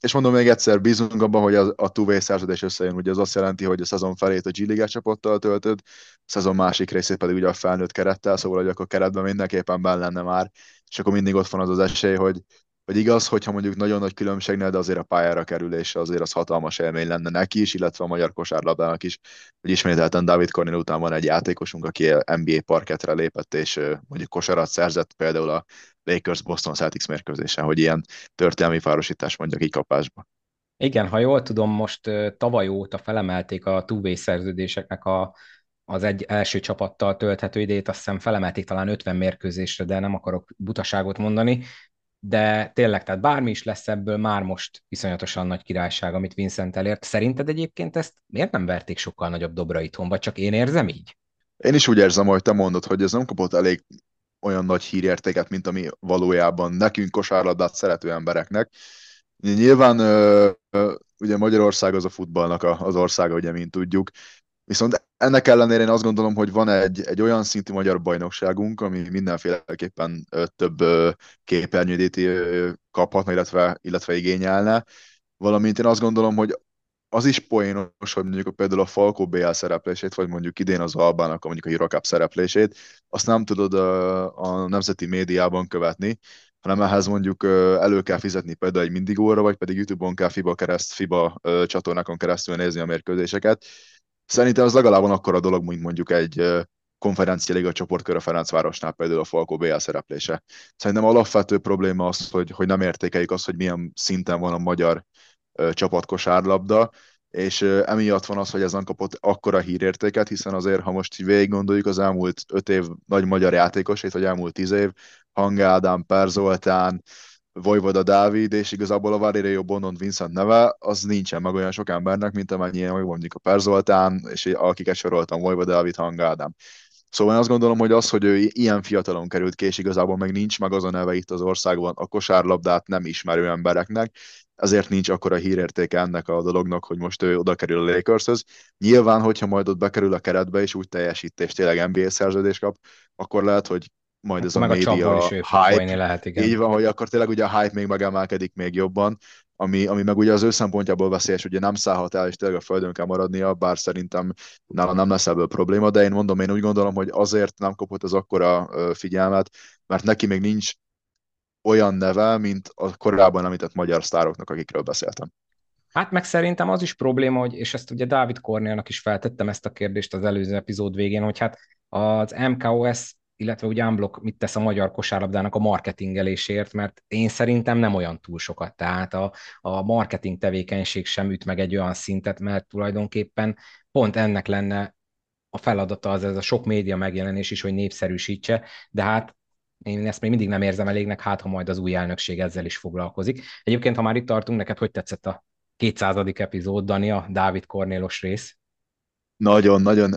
és mondom még egyszer, bízunk abban, hogy a, a two szerződés összejön. Ugye az azt jelenti, hogy a szezon felét a G League csapattal töltöd, a szezon másik részét pedig ugye a felnőtt kerettel, szóval hogy akkor keretben mindenképpen benne lenne már, és akkor mindig ott van az az esély, hogy, hogy igaz, hogyha mondjuk nagyon nagy különbségnél, de azért a pályára kerülése azért az hatalmas élmény lenne neki is, illetve a magyar kosárlabdának is, hogy ismételten David Cornél után van egy játékosunk, aki NBA parketre lépett, és mondjuk kosarat szerzett például a Lakers Boston Celtics mérkőzésen, hogy ilyen történelmi párosítás mondjak így kapásba. Igen, ha jól tudom, most tavaly óta felemelték a two szerződéseknek a, az egy első csapattal tölthető idejét, azt hiszem felemelték talán 50 mérkőzésre, de nem akarok butaságot mondani, de tényleg, tehát bármi is lesz ebből, már most iszonyatosan nagy királyság, amit Vincent elért. Szerinted egyébként ezt miért nem verték sokkal nagyobb dobra itthon, vagy csak én érzem így? Én is úgy érzem, hogy te mondod, hogy ez nem kapott elég olyan nagy hírértéket, mint ami valójában nekünk kosárlabdát szerető embereknek. Nyilván ugye Magyarország az a futballnak az országa, ugye, mint tudjuk, Viszont ennek ellenére én azt gondolom, hogy van egy, egy olyan szintű magyar bajnokságunk, ami mindenféleképpen több képernyődét kaphatna, illetve, illetve igényelne. Valamint én azt gondolom, hogy az is poénos, hogy mondjuk például a Falco BL szereplését, vagy mondjuk idén az Albának a mondjuk a Eurocup szereplését, azt nem tudod a, a nemzeti médiában követni, hanem ehhez mondjuk elő kell fizetni például egy mindigóra, vagy pedig YouTube-on kell FIBA, kereszt, FIBA csatornákon keresztül nézni a mérkőzéseket. Szerintem az legalább akkor a dolog, mint mondjuk egy konferencia liga csoportkör a Ferencvárosnál például a Falco BL szereplése. Szerintem alapvető probléma az, hogy, hogy nem értékeljük azt, hogy milyen szinten van a magyar csapatkosárlabda, és emiatt van az, hogy ez nem kapott akkora hírértéket, hiszen azért, ha most végig gondoljuk az elmúlt öt év nagy magyar játékosait, vagy elmúlt tíz év, Hang Ádám, Per Zoltán, Vojvoda Dávid, és igazából a Valerio Bonon Vincent neve, az nincsen meg olyan sok embernek, mint amennyien meg mondjuk a Per Zoltán, és akiket soroltam, Vojvoda Dávid, Hang Ádám. Szóval én azt gondolom, hogy az, hogy ő ilyen fiatalon került ki, és igazából meg nincs meg az a neve itt az országban, a kosárlabdát nem ismerő embereknek, ezért nincs akkora hírértéke ennek a dolognak, hogy most ő oda kerül a Lakershöz. Nyilván, hogyha majd ott bekerül a keretbe, és úgy teljesít, és tényleg NBA szerződést kap, akkor lehet, hogy majd ez meg a média a hype, lehet, igen. így van, hogy akkor tényleg ugye a hype még megemelkedik még jobban, ami, ami meg ugye az ő szempontjából veszélyes, ugye nem szállhat el, és tényleg a földön kell maradnia, bár szerintem nála nem lesz ebből probléma, de én mondom, én úgy gondolom, hogy azért nem kapott az akkora figyelmet, mert neki még nincs olyan neve, mint a korábban említett magyar sztároknak, akikről beszéltem. Hát meg szerintem az is probléma, hogy, és ezt ugye Dávid Kornélnak is feltettem ezt a kérdést az előző epizód végén, hogy hát az MKOS illetve ugye Unblock mit tesz a magyar kosárlabdának a marketingelésért, mert én szerintem nem olyan túl sokat. Tehát a, a marketing tevékenység sem üt meg egy olyan szintet, mert tulajdonképpen pont ennek lenne a feladata az ez a sok média megjelenés is, hogy népszerűsítse, de hát én ezt még mindig nem érzem elégnek, hát ha majd az új elnökség ezzel is foglalkozik. Egyébként, ha már itt tartunk, neked hogy tetszett a 200. epizód, Dani, a Dávid Kornélos rész? Nagyon, nagyon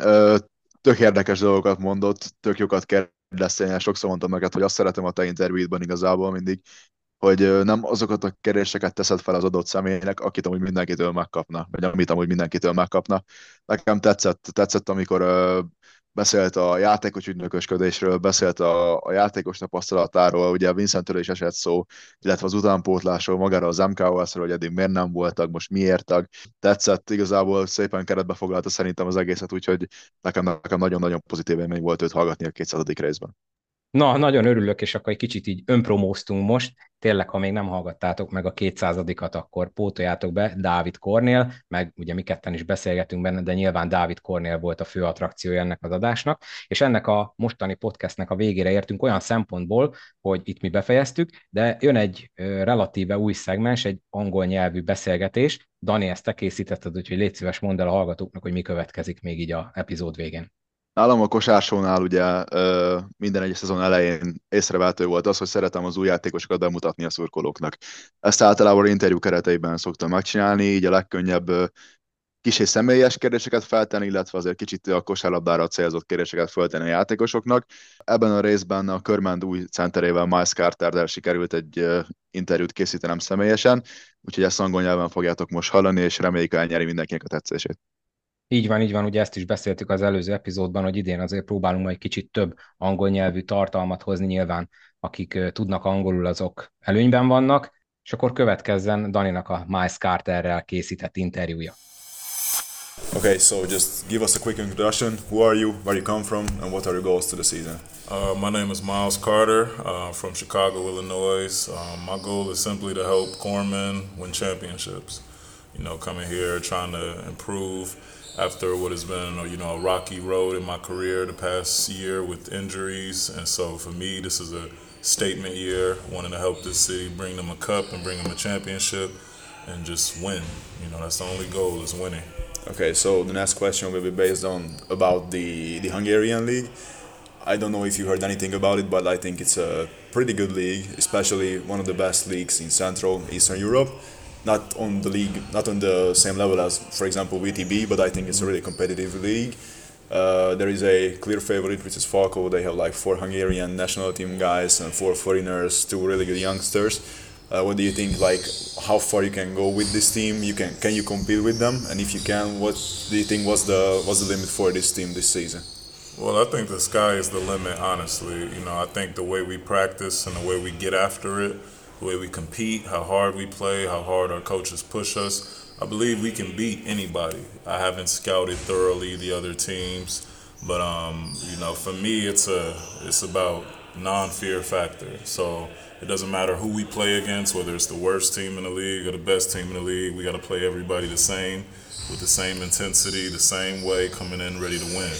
tök érdekes dolgokat mondott, tök jókat kérdeztél, sokszor mondtam neked, hogy azt szeretem a te interjúidban igazából mindig, hogy nem azokat a kérdéseket teszed fel az adott személynek, akit amúgy mindenkitől megkapna, vagy amit amúgy mindenkitől megkapna. Nekem tetszett, tetszett amikor beszélt a játékos ügynökösködésről, beszélt a, a játékos tapasztalatáról, ugye Vincentről is esett szó, illetve az utánpótlásról, magára az MKOS-ről, hogy eddig miért nem voltak, most miért tag. Tetszett, igazából szépen keretbe foglalta szerintem az egészet, úgyhogy nekem, nekem nagyon-nagyon pozitív élmény volt őt hallgatni a 200. részben. Na, nagyon örülök, és akkor egy kicsit így önpromóztunk most. Tényleg, ha még nem hallgattátok meg a 200-at, akkor pótoljátok be Dávid Kornél, meg ugye mi ketten is beszélgetünk benne, de nyilván Dávid Kornél volt a fő attrakciója ennek az adásnak, és ennek a mostani podcastnek a végére értünk olyan szempontból, hogy itt mi befejeztük, de jön egy relatíve új szegmens, egy angol nyelvű beszélgetés. Dani, ezt te készítetted, úgyhogy légy szíves mondd el a hallgatóknak, hogy mi következik még így a epizód végén. Nálam a kosársónál ugye minden egyes szezon elején észrevehető volt az, hogy szeretem az új játékosokat bemutatni a szurkolóknak. Ezt általában interjú kereteiben szoktam megcsinálni, így a legkönnyebb kis és személyes kérdéseket feltenni, illetve azért kicsit a kosárlabdára célzott kérdéseket feltenni a játékosoknak. Ebben a részben a Körmend új centerével Miles Carter sikerült egy interjút készítenem személyesen, úgyhogy ezt angol nyelven fogjátok most hallani, és reméljük elnyeri mindenkinek a tetszését. Így van, így van, ugye ezt is beszéltük az előző epizódban, hogy idén azért próbálunk majd kicsit több angol nyelvű tartalmat hozni, nyilván akik tudnak angolul, azok előnyben vannak, és akkor következzen Daninak a Miles Carterrel készített interjúja. Okay, so just give us a quick introduction. Who are you? Where you come from? And what are your goals to the season? Uh, my name is Miles Carter uh, from Chicago, Illinois. Um, my goal is simply to help Corman win championships. You know, coming here trying to improve after what has been you know a rocky road in my career the past year with injuries, and so for me this is a statement year, wanting to help this city bring them a cup and bring them a championship, and just win. You know that's the only goal is winning. Okay, so the next question will be based on about the the Hungarian league. I don't know if you heard anything about it, but I think it's a pretty good league, especially one of the best leagues in Central Eastern Europe not on the league, not on the same level as, for example, VTB, but I think it's a really competitive league. Uh, there is a clear favorite, which is Falco. They have like four Hungarian national team guys and four foreigners, two really good youngsters. Uh, what do you think? Like, how far you can go with this team? You can can you compete with them? And if you can, what do you think was the was the limit for this team this season? Well, I think the sky is the limit. Honestly, you know, I think the way we practice and the way we get after it the way we compete, how hard we play, how hard our coaches push us. I believe we can beat anybody. I haven't scouted thoroughly the other teams, but um, you know, for me, it's a it's about non-fear factor. So it doesn't matter who we play against, whether it's the worst team in the league or the best team in the league. We got to play everybody the same, with the same intensity, the same way, coming in ready to win.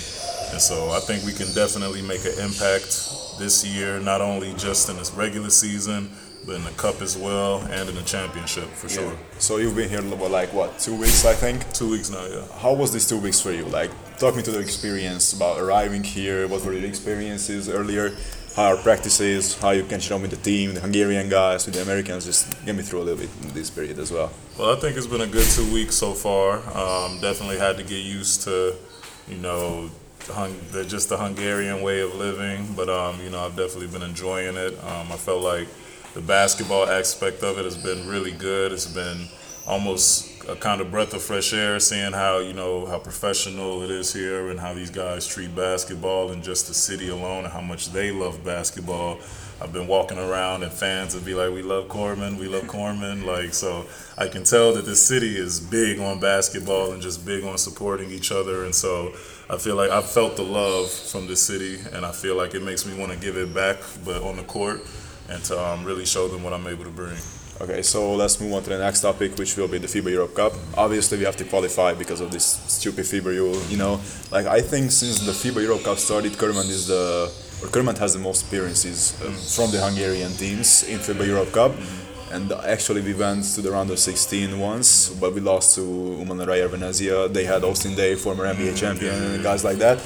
And so I think we can definitely make an impact this year, not only just in this regular season, but in the cup as well and in the championship for yeah. sure. So you've been here for like what two weeks, I think. Two weeks now, yeah. How was these two weeks for you? Like, talk me to the experience about arriving here. What were the experiences earlier? How our practices, how you can show me the team, the Hungarian guys, with the Americans. Just get me through a little bit in this period as well. Well, I think it's been a good two weeks so far. Um, definitely had to get used to, you know, the, just the Hungarian way of living. But um, you know, I've definitely been enjoying it. Um, I felt like the basketball aspect of it has been really good. It's been almost a kind of breath of fresh air seeing how you know how professional it is here and how these guys treat basketball and just the city alone and how much they love basketball. I've been walking around and fans would be like, "We love Corman, we love Corman." Like so, I can tell that this city is big on basketball and just big on supporting each other. And so, I feel like I've felt the love from the city, and I feel like it makes me want to give it back, but on the court and to um, really show them what I'm able to bring. Okay, so let's move on to the next topic, which will be the FIBA Europe Cup. Obviously, we have to qualify because of this stupid FIBA rule. You know, like I think since the FIBA Europe Cup started, Kerman is the or Kerman has the most appearances um, from the Hungarian teams in FIBA Europe Cup. And actually, we went to the round of 16 once, but we lost to Umana Raya Venezia. They had Austin Day, former NBA champion, and guys like that.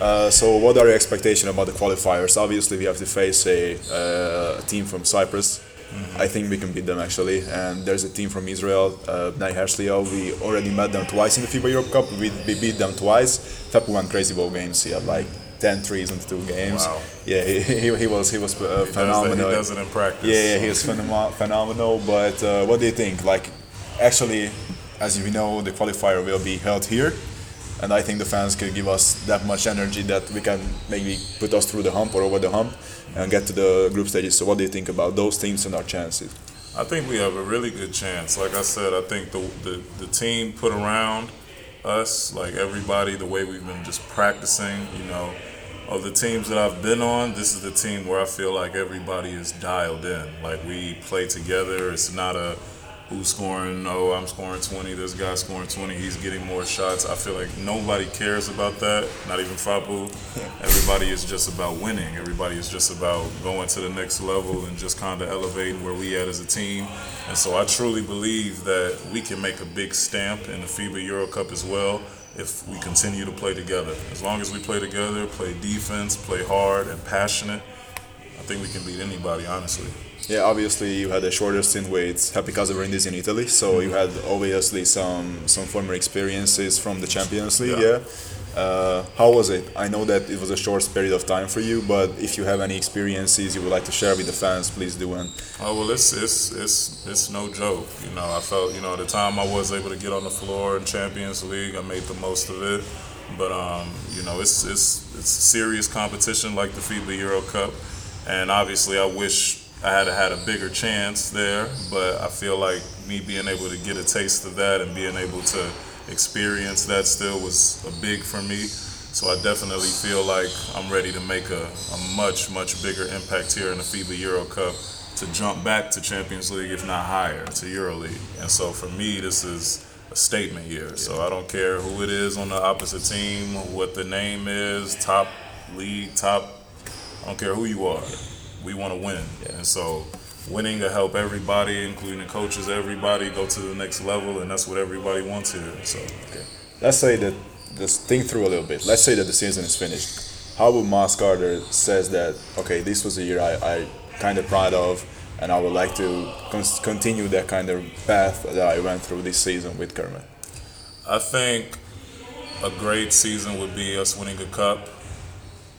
Uh, so, what are your expectations about the qualifiers? Obviously, we have to face a, uh, a team from Cyprus. Mm-hmm. I think we can beat them actually. And there's a team from Israel, uh, Bnei Herzliya. We already met them twice in the FIBA Europe Cup. We, we beat them twice. Fepu won crazy ball games. He had like 10 threes in two games. Wow. Yeah, he, he, he was he was uh, he phenomenal. Does he does it in practice. Yeah, yeah he was phenomenal. But uh, what do you think? Like, actually, as you know, the qualifier will be held here and I think the fans can give us that much energy that we can maybe put us through the hump or over the hump and get to the group stages. So, what do you think about those teams and our chances? I think we have a really good chance. Like I said, I think the the, the team put around us, like everybody, the way we've been just practicing, you know, of the teams that I've been on, this is the team where I feel like everybody is dialed in. Like we play together. It's not a who's scoring, oh, I'm scoring 20, this guy's scoring 20, he's getting more shots. I feel like nobody cares about that, not even Fabu. [LAUGHS] Everybody is just about winning. Everybody is just about going to the next level and just kind of elevating where we at as a team. And so I truly believe that we can make a big stamp in the FIBA Euro Cup as well if we continue to play together. As long as we play together, play defense, play hard and passionate, I think we can beat anybody, honestly. Yeah, obviously you had a shorter stint with Happy Casabrandes in Italy, so you had obviously some some former experiences from the Champions League. Yeah. yeah. Uh, how was it? I know that it was a short period of time for you, but if you have any experiences you would like to share with the fans, please do. And oh well, it's it's it's it's no joke. You know, I felt you know the time I was able to get on the floor in Champions League, I made the most of it. But um, you know, it's it's it's serious competition like the FIBA Euro Cup, and obviously I wish I had had a bigger chance there. But I feel like me being able to get a taste of that and being able to experience that still was a big for me. So I definitely feel like I'm ready to make a, a much, much bigger impact here in the FIBA Euro Cup to jump back to Champions League, if not higher, to EuroLeague. And so for me, this is a statement year. So I don't care who it is on the opposite team, what the name is, top league, top. I don't care who you are. We want to win. And so winning to help everybody, including the coaches, everybody go to the next level, and that's what everybody wants here. So, okay. let's say that just think through a little bit. Let's say that the season is finished. How would Myles Carter says that? Okay, this was a year I, I kind of proud of, and I would like to con- continue that kind of path that I went through this season with Kermit. I think a great season would be us winning a cup,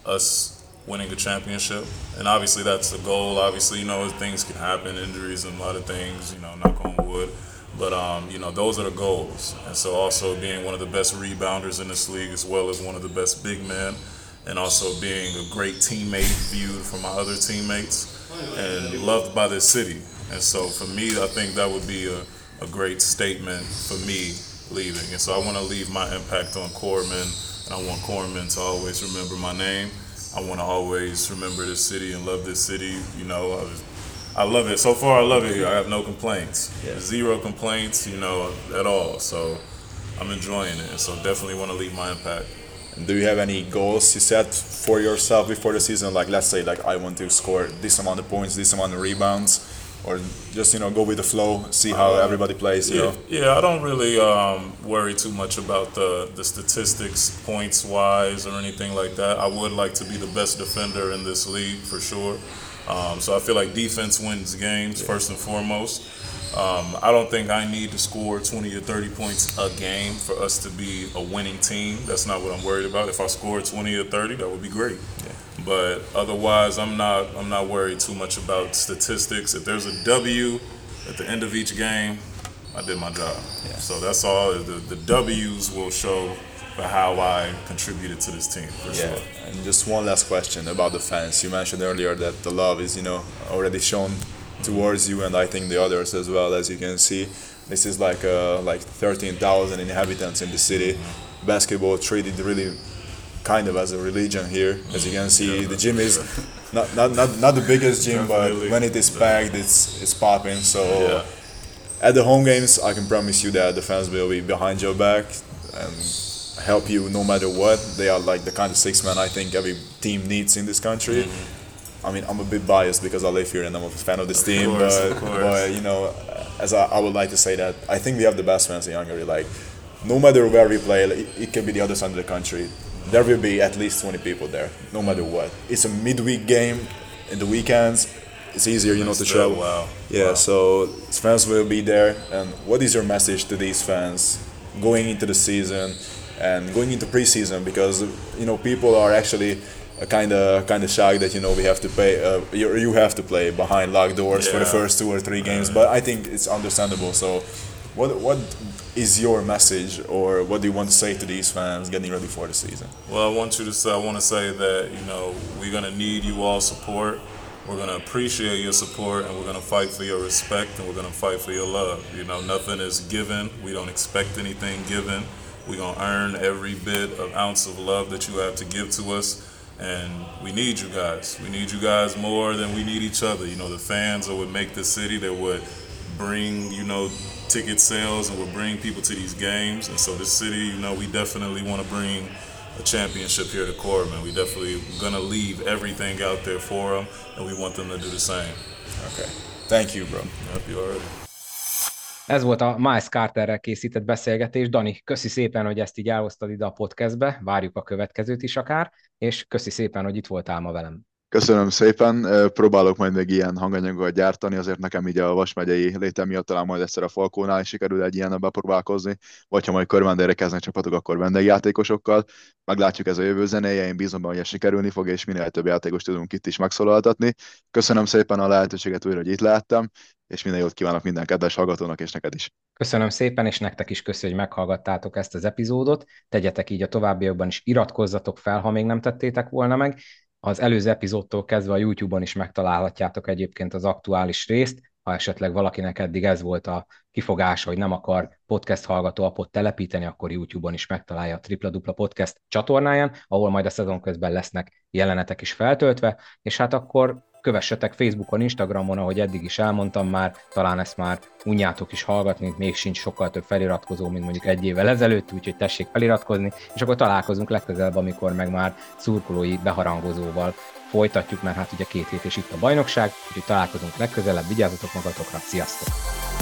us winning a championship. And obviously that's the goal. Obviously, you know, things can happen, injuries and a lot of things, you know, knock on wood. But, um, you know, those are the goals. And so also being one of the best rebounders in this league as well as one of the best big men and also being a great teammate viewed from my other teammates and loved by this city. And so for me, I think that would be a, a great statement for me leaving. And so I want to leave my impact on Corman, and I want Corman to always remember my name I want to always remember this city and love this city. You know, I, was, I love it. So far, I love it here. I have no complaints. Yeah. Zero complaints, you know, at all. So I'm enjoying it. So definitely want to leave my impact. And do you have any goals you set for yourself before the season? Like, let's say, like I want to score this amount of points, this amount of rebounds or just you know go with the flow, see how uh, everybody plays. You yeah, know? yeah. I don't really um, worry too much about the the statistics, points wise, or anything like that. I would like to be the best defender in this league for sure. Um, so I feel like defense wins games yeah. first and foremost. Um, I don't think I need to score 20 or 30 points a game for us to be a winning team. That's not what I'm worried about. If I score 20 or 30, that would be great. Yeah. But otherwise, I'm not I'm not worried too much about statistics. If there's a W at the end of each game, I did my job. Yeah. So that's all. The, the W's will show for how I contributed to this team for yeah. sure. And just one last question about the fans. You mentioned earlier that the love is you know already shown towards you, and I think the others as well. As you can see, this is like uh, like 13,000 inhabitants in the city. Mm-hmm. Basketball treated really kind of as a religion here. As you can see, the gym is not, not, not, not the biggest gym, but when it is packed, it's it's popping. So at the home games, I can promise you that the fans will be behind your back and help you no matter what. They are like the kind of six men I think every team needs in this country. Mm-hmm. I mean, I'm a bit biased because I live here and I'm a fan of this of team, course, but, but you know, as I, I would like to say that I think we have the best fans in Hungary. Like, no matter where we play, it, it can be the other side of the country there will be at least 20 people there, no matter what. It's a midweek game in the weekends. It's easier, you know, to travel. Wow. Yeah, wow. so fans will be there. And what is your message to these fans going into the season and going into preseason? Because you know people are actually kind of kind of shocked that you know we have to pay uh, you, you have to play behind locked doors yeah. for the first two or three games. But I think it's understandable. So, what what is your message, or what do you want to say to these fans getting ready for the season? Well, I want you to say, I want to say that you know we're gonna need you all support. We're gonna appreciate your support, and we're gonna fight for your respect, and we're gonna fight for your love. You know, nothing is given. We don't expect anything given. We're gonna earn every bit of ounce of love that you have to give to us and we need you guys. We need you guys more than we need each other. You know, the fans are what make the city. That would bring you know ticket sales and we're bringing people to these games. And so this city, you know, we definitely want to bring a championship here to Corbin. We definitely gonna leave everything out there for them, and we want them to do the same. Okay. Thank you, bro. Yep, you already. Ez volt a Miles Carterrel készített beszélgetés. Dani, köszi szépen, hogy ezt így elhoztad ide a podcastbe, várjuk a következőt is akár, és köszi szépen, hogy itt voltál ma velem. Köszönöm szépen, próbálok majd még ilyen hanganyagokat gyártani, azért nekem így a Vas megyei létem miatt talán majd egyszer a Falkónál is sikerül egy ilyen bepróbálkozni, vagy ha majd körvendére kezdnek csapatok, akkor vendégjátékosokkal. Meglátjuk ez a jövő zenéje, én bízom benne, hogy ez sikerülni fog, és minél több játékos tudunk itt is megszólaltatni. Köszönöm szépen a lehetőséget újra, hogy itt lehettem, és minden jót kívánok minden kedves hallgatónak, és neked is. Köszönöm szépen, és nektek is köszönjük, hogy meghallgattátok ezt az epizódot. Tegyetek így a továbbiakban is, iratkozzatok fel, ha még nem tettétek volna meg, az előző epizódtól kezdve a YouTube-on is megtalálhatjátok egyébként az aktuális részt, ha esetleg valakinek eddig ez volt a kifogása, hogy nem akar podcast hallgató apot telepíteni, akkor YouTube-on is megtalálja a Tripla Dupla Podcast csatornáján, ahol majd a szezon közben lesznek jelenetek is feltöltve, és hát akkor kövessetek Facebookon, Instagramon, ahogy eddig is elmondtam már, talán ezt már unjátok is hallgatni, még sincs sokkal több feliratkozó, mint mondjuk egy évvel ezelőtt, úgyhogy tessék feliratkozni, és akkor találkozunk legközelebb, amikor meg már szurkolói beharangozóval folytatjuk, mert hát ugye két hét és itt a bajnokság, úgyhogy találkozunk legközelebb, vigyázzatok magatokra, sziasztok!